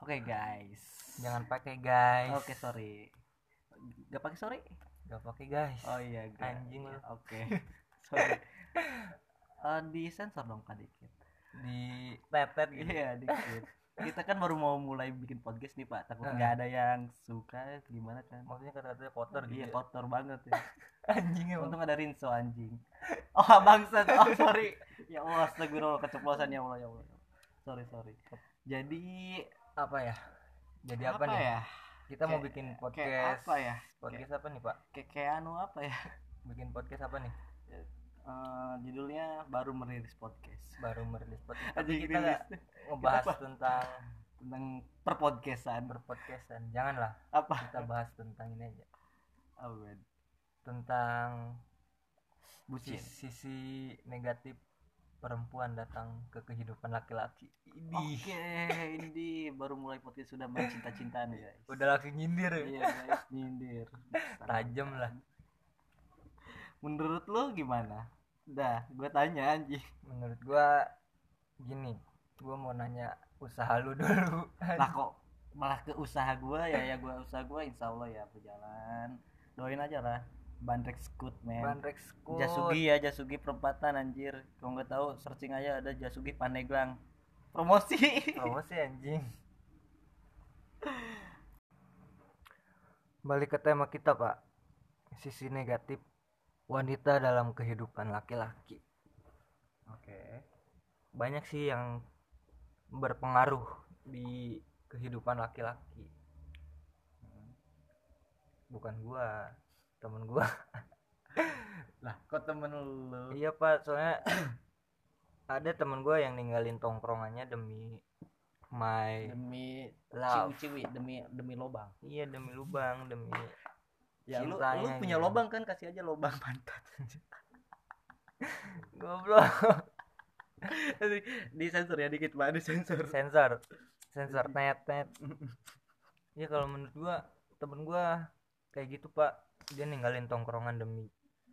Oke guys. Jangan pakai guys. Oke sorry. Gak pakai sorry? Gak pakai guys. Oh iya. Gak. Anjing lu. Oke. sorry. Eh, di sensor dong kak dikit. Di tetet gitu. Iya dikit. Kita kan baru mau mulai bikin podcast nih pak. Takut nggak ada yang suka gimana kan? Maksudnya kata-katanya kotor gitu. Iya ya. kotor banget ya. Anjing emang. Untung ada Rinso anjing. Oh bangsat. Oh sorry. Ya Allah astagfirullah keceplosan ya Allah ya Allah. Sorry sorry. Jadi apa ya? Jadi apa, nih? ya? Kita mau Kayak- bikin Kayak podcast. apa ya? Podcast apa nih, Pak? Kayak kayak anu apa ya? Bikin podcast apa nih? Eh, judulnya baru merilis podcast. Baru merilis podcast. Tapi kita nggak ngebahas Kita apa? tentang tentang perpodcastan. berpodcastan. Janganlah Apa? kita bahas tentang ini aja. Oh. Tentang Bucin. sisi negatif perempuan datang ke kehidupan laki-laki. Ini Oke, ini baru mulai podcast sudah main cinta-cintaan ya. guys. udah laki nyindir. ya. Iya guys, nyindir. Tajam lah. Menurut lo gimana? Dah, gue tanya anjing. Menurut gua gini, gua mau nanya usaha lu dulu. Lah kok malah ke usaha gue ya ya gue usaha gue insya Allah ya berjalan doain aja lah bandrek skut men Bandrek Skut. Jasugi ya Jasugi perempatan anjir kalau nggak tahu searching aja ada Jasugi Pandeglang promosi Promosi anjing. Balik ke tema kita, Pak. Sisi negatif wanita dalam kehidupan laki-laki. oke Banyak sih yang berpengaruh di kehidupan laki-laki. Bukan gua, temen gua. lah kok temen lu iya, Pak, soalnya ada temen gua yang ninggalin tongkrongannya demi my demi love. ciwi demi demi lobang Iya, demi lubang, demi ya lu, lu punya gitu. lobang kan kasih aja lobang pantat goblok. di sensor ya dikit pak di sensor sensor sensor net net ya kalau menurut gua temen gua kayak gitu pak dia ninggalin tongkrongan demi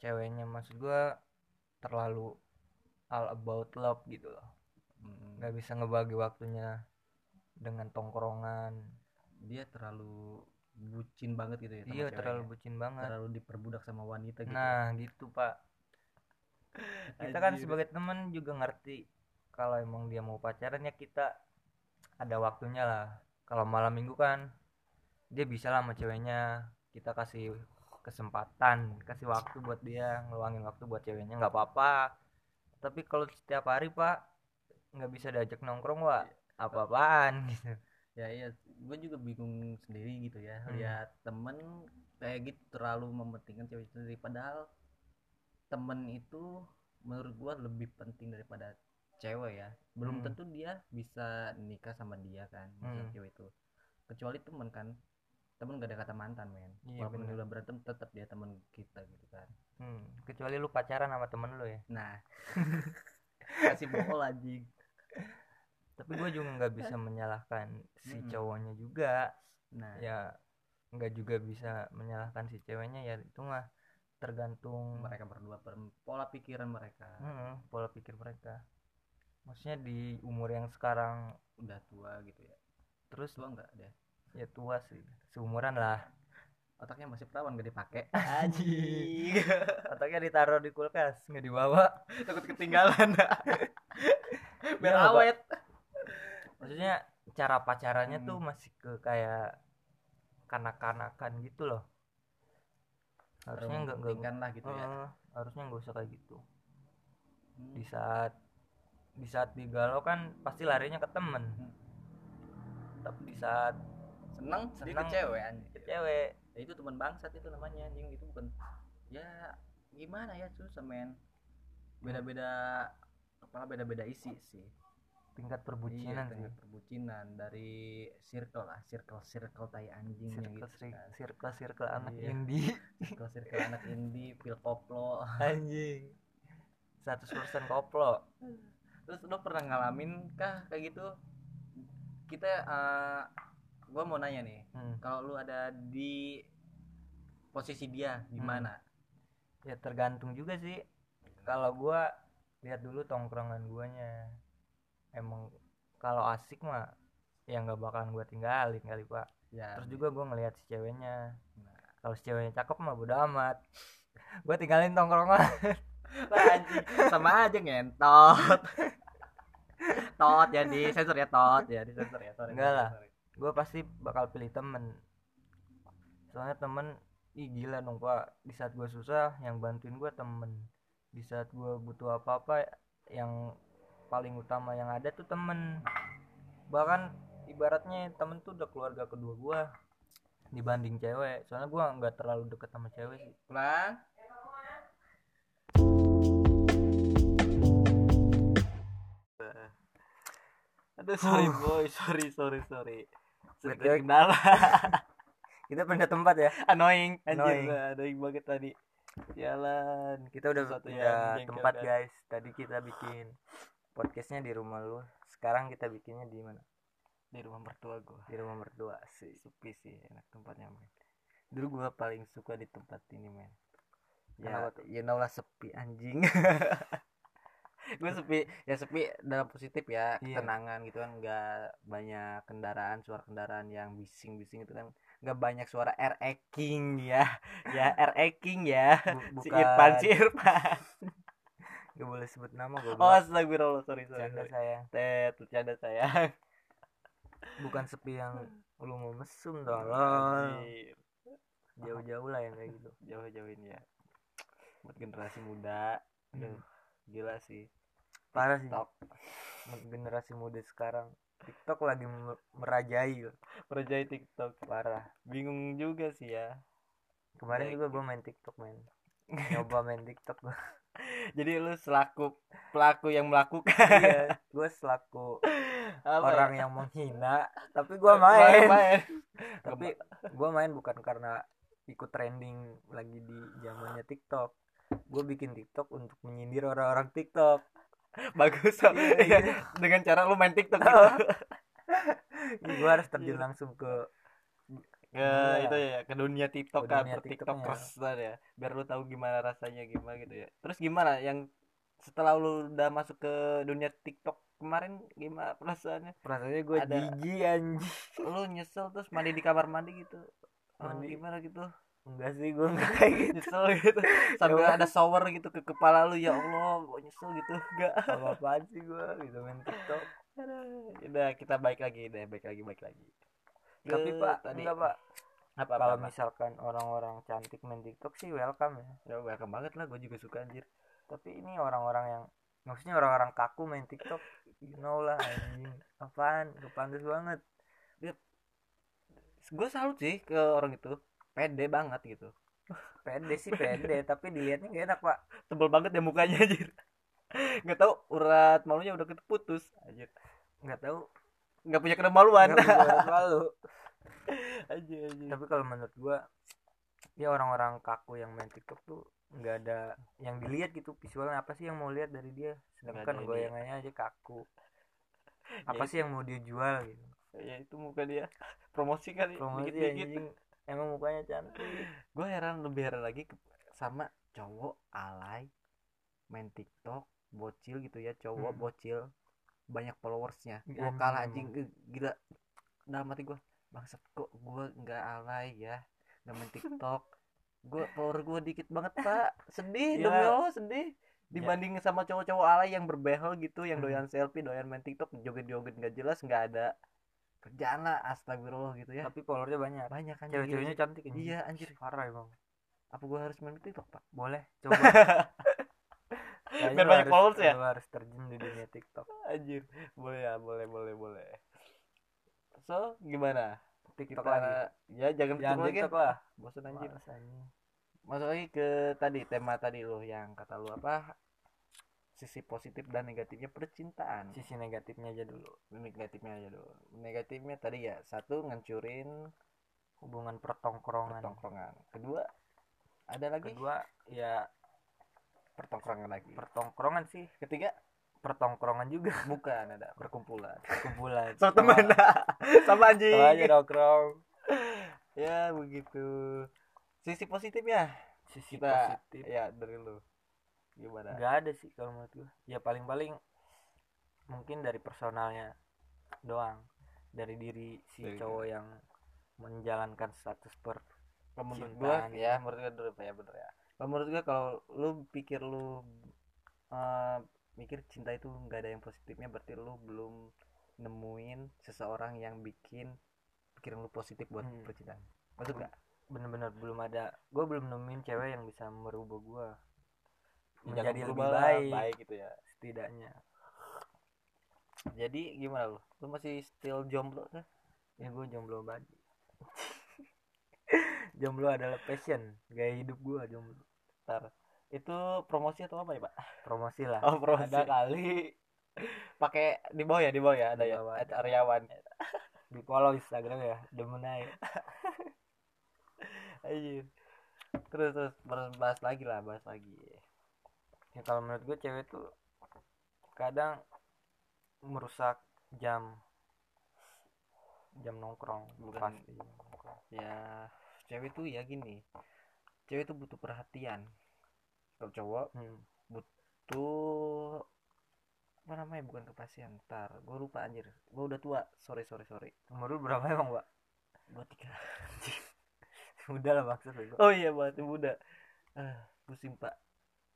ceweknya. Maksud gua terlalu all about love gitu loh. Hmm, nggak bisa ngebagi waktunya dengan tongkrongan. Dia terlalu bucin banget gitu ya iya ceweknya. terlalu bucin banget. Terlalu diperbudak sama wanita gitu. Nah gitu pak. Kita kan sebagai teman juga ngerti kalau emang dia mau pacaran ya kita ada waktunya lah. Kalau malam minggu kan dia bisa lah sama ceweknya. Kita kasih kesempatan kasih waktu buat dia ngeluangin waktu buat ceweknya nggak apa-apa. Tapi kalau setiap hari pak nggak bisa diajak nongkrong wah apa-apaan gitu. Ya iya. Gue juga bingung sendiri gitu ya. Hmm. lihat temen kayak gitu terlalu mementingkan cewek itu. Sendiri padahal temen itu menurut gue lebih penting daripada cewek ya. Belum Hmm. tentu dia bisa nikah sama dia kan Hmm. cewek itu. Kecuali temen kan temen gak ada kata mantan men. Iya, walaupun bener. udah berantem tetap dia temen kita gitu kan. Hmm, kecuali lu pacaran sama temen lu ya. Nah. Kasih bohong anjing. Tapi gue juga nggak bisa menyalahkan si cowoknya juga. Nah. Ya nggak juga bisa menyalahkan si ceweknya ya itu mah tergantung mereka berdua per- pola pikiran mereka. Mm, pola pikir mereka. Maksudnya di umur yang sekarang udah tua gitu ya. Terus tua enggak deh ya tua sih. Seumuran lah. Otaknya masih perawan gak dipakai. Anjing. otaknya ditaruh di kulkas nggak dibawa. Takut ketinggalan. Biar Iya, awet. Maksudnya cara pacarannya tuh Hmm. masih ke kayak kanak-kanakan gitu loh. Harusnya nggak nggak lah gitu ya. Harusnya nggak usah kayak gitu. Hmm. di saat di saat digalau kan pasti larinya ke temen. Hmm. tapi di saat seneng dia Seneng. ke cewek anjing. Ke cewek ya itu teman bangsat itu namanya anjing. Itu bukan ya gimana ya susah men. Beda-beda kepala beda-beda isi sih. Tingkat iya, perbucinan sih. tingkat perbucinan dari circle lah circle circle tai anjingnya circle gitu circle kan. circle, circle anak Iya. indie. Circle circle anak indie pil koplo. Anjing. 100% koplo. Terus lo pernah ngalamin kah kayak gitu? Kita eh gua mau nanya nih Hmm. kalau lu ada di posisi dia Hmm. gimana ya tergantung juga sih. Kalau gua lihat dulu tongkrongan guanya. Emang kalau asik mah yang nggak bakalan gue tinggalin kali pak. Ya terus juga gue ngelihat si ceweknya. Nah. kalau si ceweknya cakep mah bodo amat. Gue tinggalin tongkrongan. Sama aja ngentot. Tot jadi sensor ya tot. Ya di sensor ya sorry, Enggak lah. Gue pasti bakal pilih temen. Soalnya temen ih gila dong pak. Di saat gue susah yang bantuin gue temen. Di saat gue butuh apa apa yang paling utama yang ada tuh temen. Bahkan ibaratnya temen tuh udah keluarga kedua gue dibanding cewek. Soalnya gue nggak terlalu deket sama cewek sih. Pulang aduh sorry boy. Sorry sorry sorry Betul. kendala kita pindah tempat ya? Annoying anjir Annoying. annoying banget tadi. Jalan. Kita udah Sesuatu yang pindah tempat guys. Tadi kita bikin podcastnya di rumah lu. Sekarang kita bikinnya di mana? Di rumah mertua gua. Di rumah mertua sih. Sepi sih enak tempatnya men. Dulu gua paling suka di tempat ini men. Ya tuh? you know lah sepi anjing gue sepi ya sepi dalam positif ya Iya. ketenangan gitu kan nggak banyak kendaraan suara kendaraan yang bising-bising itu kan nggak banyak suara air eking ya ya air eking ya Bu- si bukan. Irfan si Irfan. Gak boleh sebut nama gue oh astagfirullah sorry sorry, canda sayang. Tet bercanda sayang. Bukan sepi yang lu mau mesum tolong Anjir. jauh-jauh lah yang kayak gitu. Jauh-jauhin ya. Buat generasi muda. Aduh gila sih parah sih. Generasi muda sekarang TikTok lagi me- merajai perjai TikTok. Parah. Bingung juga sih ya. Kemarin juga gue main TikTok main nyoba main TikTok gue jadi lu selaku pelaku yang melakukan. Iya gue selaku Apa orang ya? yang menghina tapi gue main main. tapi gue main bukan karena ikut trending lagi di zamannya TikTok. Gue bikin TikTok untuk menyindir orang-orang TikTok bagus so. Iya, Iya, iya. dengan cara lu main TikTok gitu. gue harus terjun langsung ke ke Iya. itu ya ke dunia TikTok Ke kan dunia TikToknya. TikTokers ya biar lu tahu gimana rasanya gimana gitu ya terus gimana yang setelah lu udah masuk ke dunia TikTok kemarin gimana perasaannya perasaannya gue Ada- jijik anjing lu nyesel terus mandi di kamar mandi gitu Oh, Mandi. gimana gitu enggak sih gue enggak kayak gitu. Nyesel gitu. Sambil Ya ada shower gitu ke kepala lu ya Allah kok nyesel gitu. Enggak. Apa apaan sih gue gitu main TikTok. Udah kita baik lagi deh. Baik lagi baik lagi. Ke tapi pak tadi. enggak pak. Apa kalau misalkan orang-orang cantik main TikTok sih welcome ya. Ya welcome banget lah. Gue juga suka anjir. Tapi ini orang-orang yang maksudnya orang-orang kaku main TikTok you know lah anjing. Apaan? Kepantes banget. Gue salut sih ke orang itu pede banget gitu. Pede sih pede tapi dilihatnya gak enak pak. Tebel banget ya mukanya anjir. Nggak tahu urat malunya udah keputus anjir. Nggak tahu. Nggak punya kemaluan. Nggak malu. Anjir anjir. Tapi kalau menurut gua ya orang-orang kaku yang main TikTok tuh nggak ada yang dilihat gitu visualnya. Apa sih yang mau lihat dari dia? Sedangkan goyangannya aja kaku. Apa Ya sih yang mau dia jual gitu? Ya itu muka dia. Promosi kali promosi dikit-dikit. anjing emang mukanya cantik gue heran lebih heran lagi sama cowok alay main TikTok bocil gitu ya cowok Hmm. bocil banyak followersnya. Gue Anjing kalah anjing Eh, gila. Dalam hati gue bangsat kok gue nggak alay ya? Nggak main TikTok. Gue follower gue dikit banget pak. Sedih Iya. demi Allah sedih. Dibanding sama cowok-cowok alay yang berbehel gitu yang Hmm. doyan selfie doyan main TikTok joget-joget nggak jelas nggak ada kerjaan lah astagfirullah gitu ya. Tapi followernya banyak. Banyak kan cewek-ceweknya cantik anjing. Iya, anjir. parah emang. Apa gue harus main TikTok pak? Boleh coba. Kayaknya Biar banyak followers ya? harus terjun di dunia TikTok. Anjir boleh ya boleh boleh boleh. So gimana? TikTok kita lagi. ya jangan jangan TikTok lagi TikTok lah. Bosan anjir masuk lagi ke tadi tema tadi lo yang kata lu apa sisi positif dan negatifnya percintaan. Sisi negatifnya aja dulu. Negatifnya aja dulu. Negatifnya tadi ya satu ngancurin hubungan pertongkrongan. pertongkrongan. Kedua ada lagi? Kedua ya pertongkrongan lagi. pertongkrongan sih. Ketiga? Pertongkrongan juga. Bukan ada perkumpulan. Kumpulan sama teman sama anjing. Sama aja nongkrong. Ya begitu. Sisi positifnya? Sisi kita positif. ya dari lu gimana? Nggak ada sih kalau menurut gua. Ya paling paling mungkin dari personalnya doang. Dari diri si Dari cowok yang menjalankan status per menurut gitu. ya menurut gua dulu ya bener ya. Kalau menurut gua kalau lu pikir lu eh, mikir cinta itu nggak ada yang positifnya berarti lu belum nemuin seseorang yang bikin pikiran lu positif buat Hmm. percintaan. Maksud gak bener-bener belum ada. Gue belum nemuin cewek yang bisa merubah gue menjadi lebih baik, baik gitu ya setidaknya. Jadi gimana lu? Lu masih still jomblo kan ya gue jomblo banget. Jomblo adalah passion gaya hidup gue jomblo. Ntar itu promosi atau apa ya pak? Promosi lah. Oh promosi. ada kali. Pakai di bawah ya di bawah ya ada Di ya bawah At ada. Aryawan. Di follow instagram ya demen aja Anjir. terus terus bahas, bahas lagi lah bahas lagi ya kalau menurut gue cewek tuh kadang merusak jam. Jam nongkrong Bukan. pasti ya cewek tuh ya gini. Cewek tuh butuh perhatian. Kalau cowok hmm. tuh apa namanya bukan kepastian. Ntar gue lupa anjir. Gue udah tua. Sorry sorry sorry. Umur lu berapa emang mbak? Dua tiga. Udah lah maksud gue oh iya masih muda ah pusing pak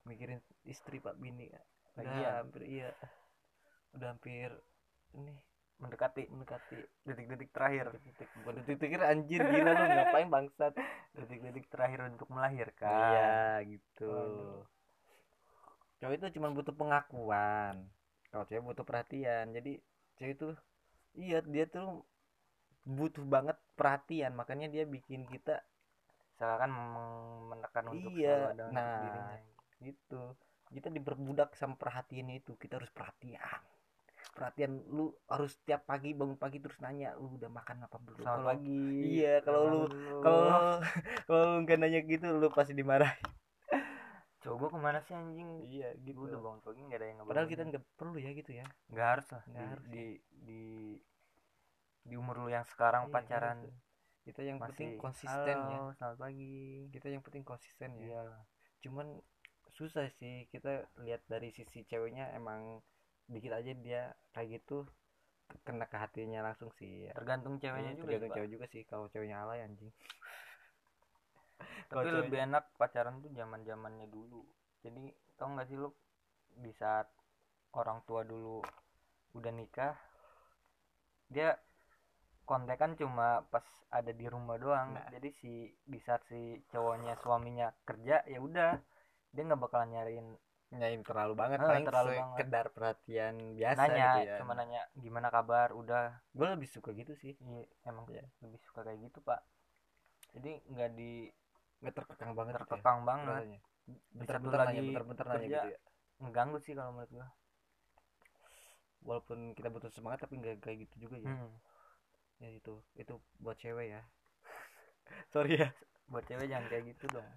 mikirin istri pak bini udah. Lagian. hampir iya. Udah hampir ini mendekati mendekati detik-detik terakhir. Detik bukan detik detik anjir gila lu ngapain bangsat. Detik-detik terakhir untuk melahirkan. Iya gitu. Waduh. cowok itu cuma butuh pengakuan. Kalau cewek butuh perhatian. Jadi cewek itu iya dia tuh butuh banget perhatian. Makanya dia bikin kita seakan meng- menekan untuk Iya, nah. dirinya gitu. Kita diperbudak sama perhatian itu kita harus perhatian. Perhatian lu harus tiap pagi bangun pagi terus nanya lu udah makan apa belum? Kalau pagi. iya kalau lu kalau kalau lu nggak nanya gitu lu pasti dimarahin. Gua ke mana sih anjing? Iya Gua udah bangun pagi nggak ada yang padahal kita nggak perlu ya gitu ya. Nggak harus lah. Nggak di, harus. di di di umur lu yang sekarang Iya, pacaran harus. kita yang masih penting konsisten ya. Halo selamat pagi. Kita yang penting konsisten ya. Iya cuman susah sih kita lihat dari sisi ceweknya emang dikit aja dia kayak gitu kena ke hatinya langsung sih. Ya tergantung ceweknya Iya, juga tergantung sih, Pak. cewek juga sih kalau ceweknya alay anjing. Tapi ceweknya- lebih enak pacaran tuh zaman zamannya dulu. Jadi tau nggak sih lu di saat orang tua dulu udah nikah dia kontekan cuma pas ada di rumah doang. Nah. jadi si di saat si cowoknya suaminya kerja ya udah dia nggak bakalan nyariin nyain terlalu banget Ah, paling terlalu banget. sekedar perhatian biasa nanya gitu ya. cuma nanya gimana kabar? Udah. Gue lebih suka gitu sih. Iya, emang Iya. lebih suka kayak gitu pak. Jadi nggak di nggak terkekang banget gitu ya, terkekang banget. rasanya. di satu bentar-bentar lagi nanya bentar-bentar nanya gitu ya. Mengganggu sih kalau menurut gua. Walaupun kita butuh semangat tapi nggak kayak gitu juga ya. Hmm. ya itu itu buat cewek ya. Sorry ya. Buat cewek jangan kayak gitu dong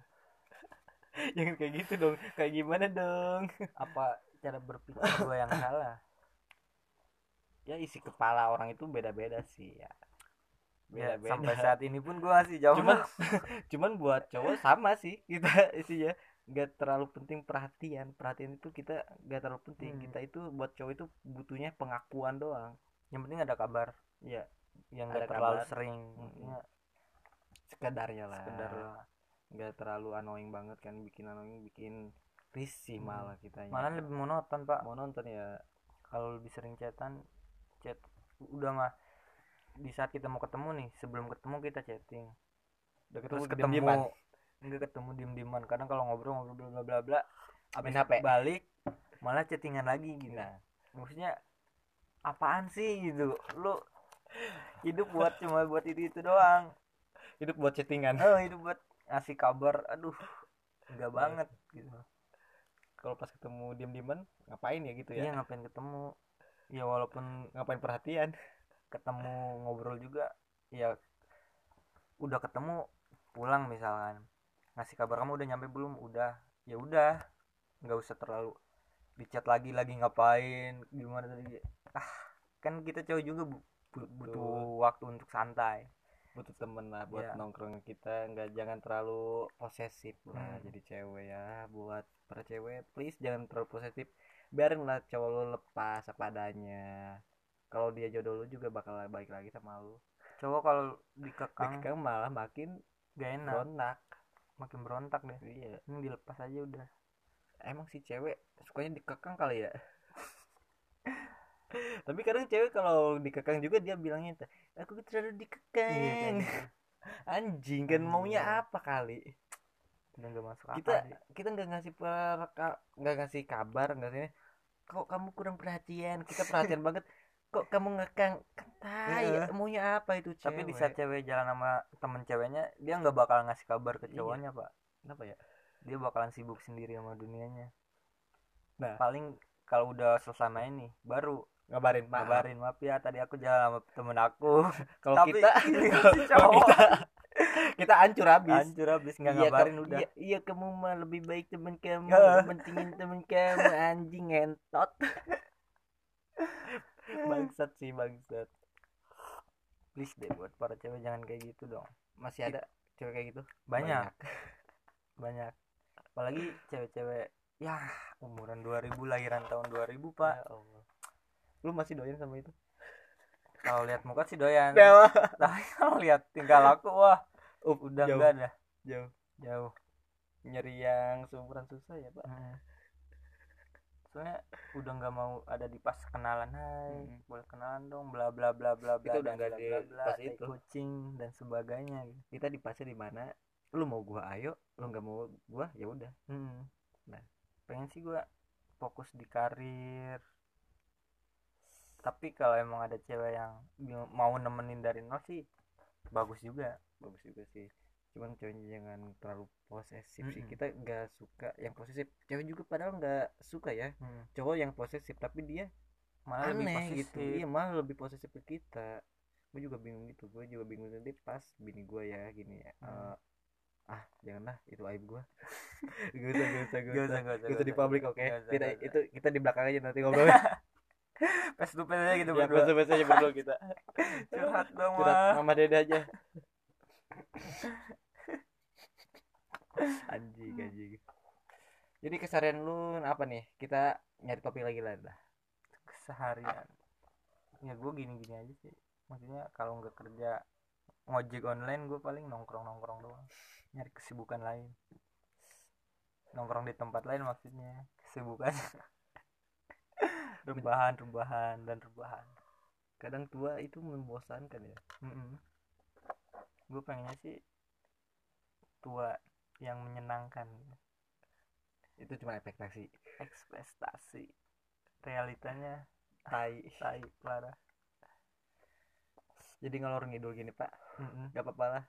jangan kayak gitu dong. Kayak gimana dong? Apa cara berpikir gua yang salah? Ya isi kepala orang itu beda-beda sih ya. Ya, beda-beda. sampai saat ini pun gua masih jauh. Cuman cuman buat cowok sama sih kita isinya. Nggak terlalu penting perhatian. Perhatian itu kita nggak terlalu penting. Hmm. kita itu buat cowok itu butuhnya pengakuan doang. Yang penting ada kabar. Ya yang Ada nggak terlalu kabar. sering. Mm-mm. Maksudnya sekedarnya lah. Sekedar lah. Nggak terlalu annoying banget kan bikin annoying bikin risih Hmm. malah kita malah lebih monoton pak. Mau nonton ya. Kalau lebih sering chatan chat. Udah mah di saat kita mau ketemu nih sebelum ketemu kita chatting. Udah terus ketemu ketemu diem-dieman. enggak ketemu diem dieman kadang kalau ngobrol ngobrol bla bla bla abis HP. balik malah chattingan lagi gitu. Nah. Maksudnya apaan sih? gitu. Lu hidup buat cuma buat itu itu doang. Hidup buat chattingan. Oh hidup buat ngasih kabar aduh enggak banget gitu. Kalau pas ketemu diem-dieman ngapain ya gitu iya ya ngapain ketemu? Ya walaupun ngapain perhatian ketemu ngobrol juga ya udah ketemu pulang misalkan. Ngasih kabar kamu udah nyampe belum? Udah. Ya udah nggak usah terlalu dicat lagi lagi ngapain gimana tadi. Ah kan kita cowok juga bu- bu- butuh waktu untuk santai butuh temen lah buat Iya. nongkrong kita nggak jangan terlalu posesif lah Hmm. jadi cewek ya. Buat para cewek please jangan terlalu posesif. Biarin lah cowok lo lepas apa adanya. Kalau dia jodoh lu juga bakal baik lagi sama lu. Cowok kalau dikekang dikekang malah makin gak enak. berontak. Makin berontak deh. Iya. Ini dilepas aja udah. Emang si cewek sukanya dikekang kali ya tapi kadang cewek kalau dikekang juga dia bilangnya aku terlalu iya dikekang kayak gitu. anjing kan Anjing. maunya apa kali udah gak masuk kita sih. kita nggak ngasih per- nggak ngasih kabar nggak sih kok kamu kurang perhatian kita perhatian banget kok kamu ngekang kentai Iya. maunya apa itu cewek tapi di saat cewek jalan sama temen ceweknya dia nggak bakal ngasih kabar ke Iya. cowoknya pak kenapa ya dia bakalan sibuk sendiri sama dunianya Nah. paling kalau udah selesai main nih baru ngabarin maaf. Kabarin maaf ya tadi aku jalan sama temen aku. Kalau kita kalau kita kita hancur habis. Hancur habis nggak Iya, ngabarin kamu- udah. iya, iya kamu mah lebih baik temen kamu pentingin temen kamu anjing ngentot. Bangsat sih bangsat. Please deh buat para cewek jangan kayak gitu dong. Masih ada cewek kayak gitu? Banyak. Banyak. Apalagi cewek-cewek ya umuran 2000 lahiran tahun 2000 pak. Ya Allah. Lu masih doyan sama itu? Kalau lihat muka sih doyan. Tapi kalau lihat tingkah laku wah Up, udah jauh, enggak dah jauh. Jauh. Nyari yang seumuran susah ya pak. Hmm. soalnya udah nggak mau ada di pas kenalan hai Hmm. boleh kenalan dong bla bla bla bla bla Itu udah nggak di pas itu. kucing dan sebagainya gitu. Kita di pasnya di mana? Lu mau gua ayo. Lu nggak mau gua ya udah. Hmm. Nah. pengen sih gua fokus di karir tapi kalau emang ada cewek yang mau nemenin dari nol sih bagus juga. Bagus juga sih. Cuman ceweknya jangan terlalu posesif sih. Mm-mm. kita nggak suka yang posesif. Cewek juga padahal nggak suka ya. Hmm. cowok yang posesif tapi dia malah lebih aneh posesif. gitu. Iya malah lebih posesif ke kita. Gue juga bingung gitu. Gue juga bingung nanti pas bini gue ya gini ya. Hmm. eh, ah janganlah. Itu aib gue gak usah gak usah gak Gak usah, gak usah, gak usah di publik oke? usah, kita itu kita di belakang aja nanti ngobrolnya face to face aja gitu ya berdua. bahasa aja berdua kita. Curhat dong curhat mah mama dede aja. Anjing anjing. Jadi keseharian lu apa nih? Kita nyari topik lagi lah dah. Keseharian. Ya gue gini-gini aja sih. Maksudnya kalau nggak kerja ngojek online gue paling nongkrong nongkrong doang. Nyari kesibukan lain. Nongkrong di tempat lain maksudnya. Kesibukan rebahan rebahan dan rebahan kadang tua itu membosankan ya. Gue pengennya sih tua yang menyenangkan. Itu cuma ekspektasi. Ekspektasi. Realitanya tai. Tai parah. Jadi ngalor ngidul gini pak. Mm-mm. gak apa-apa lah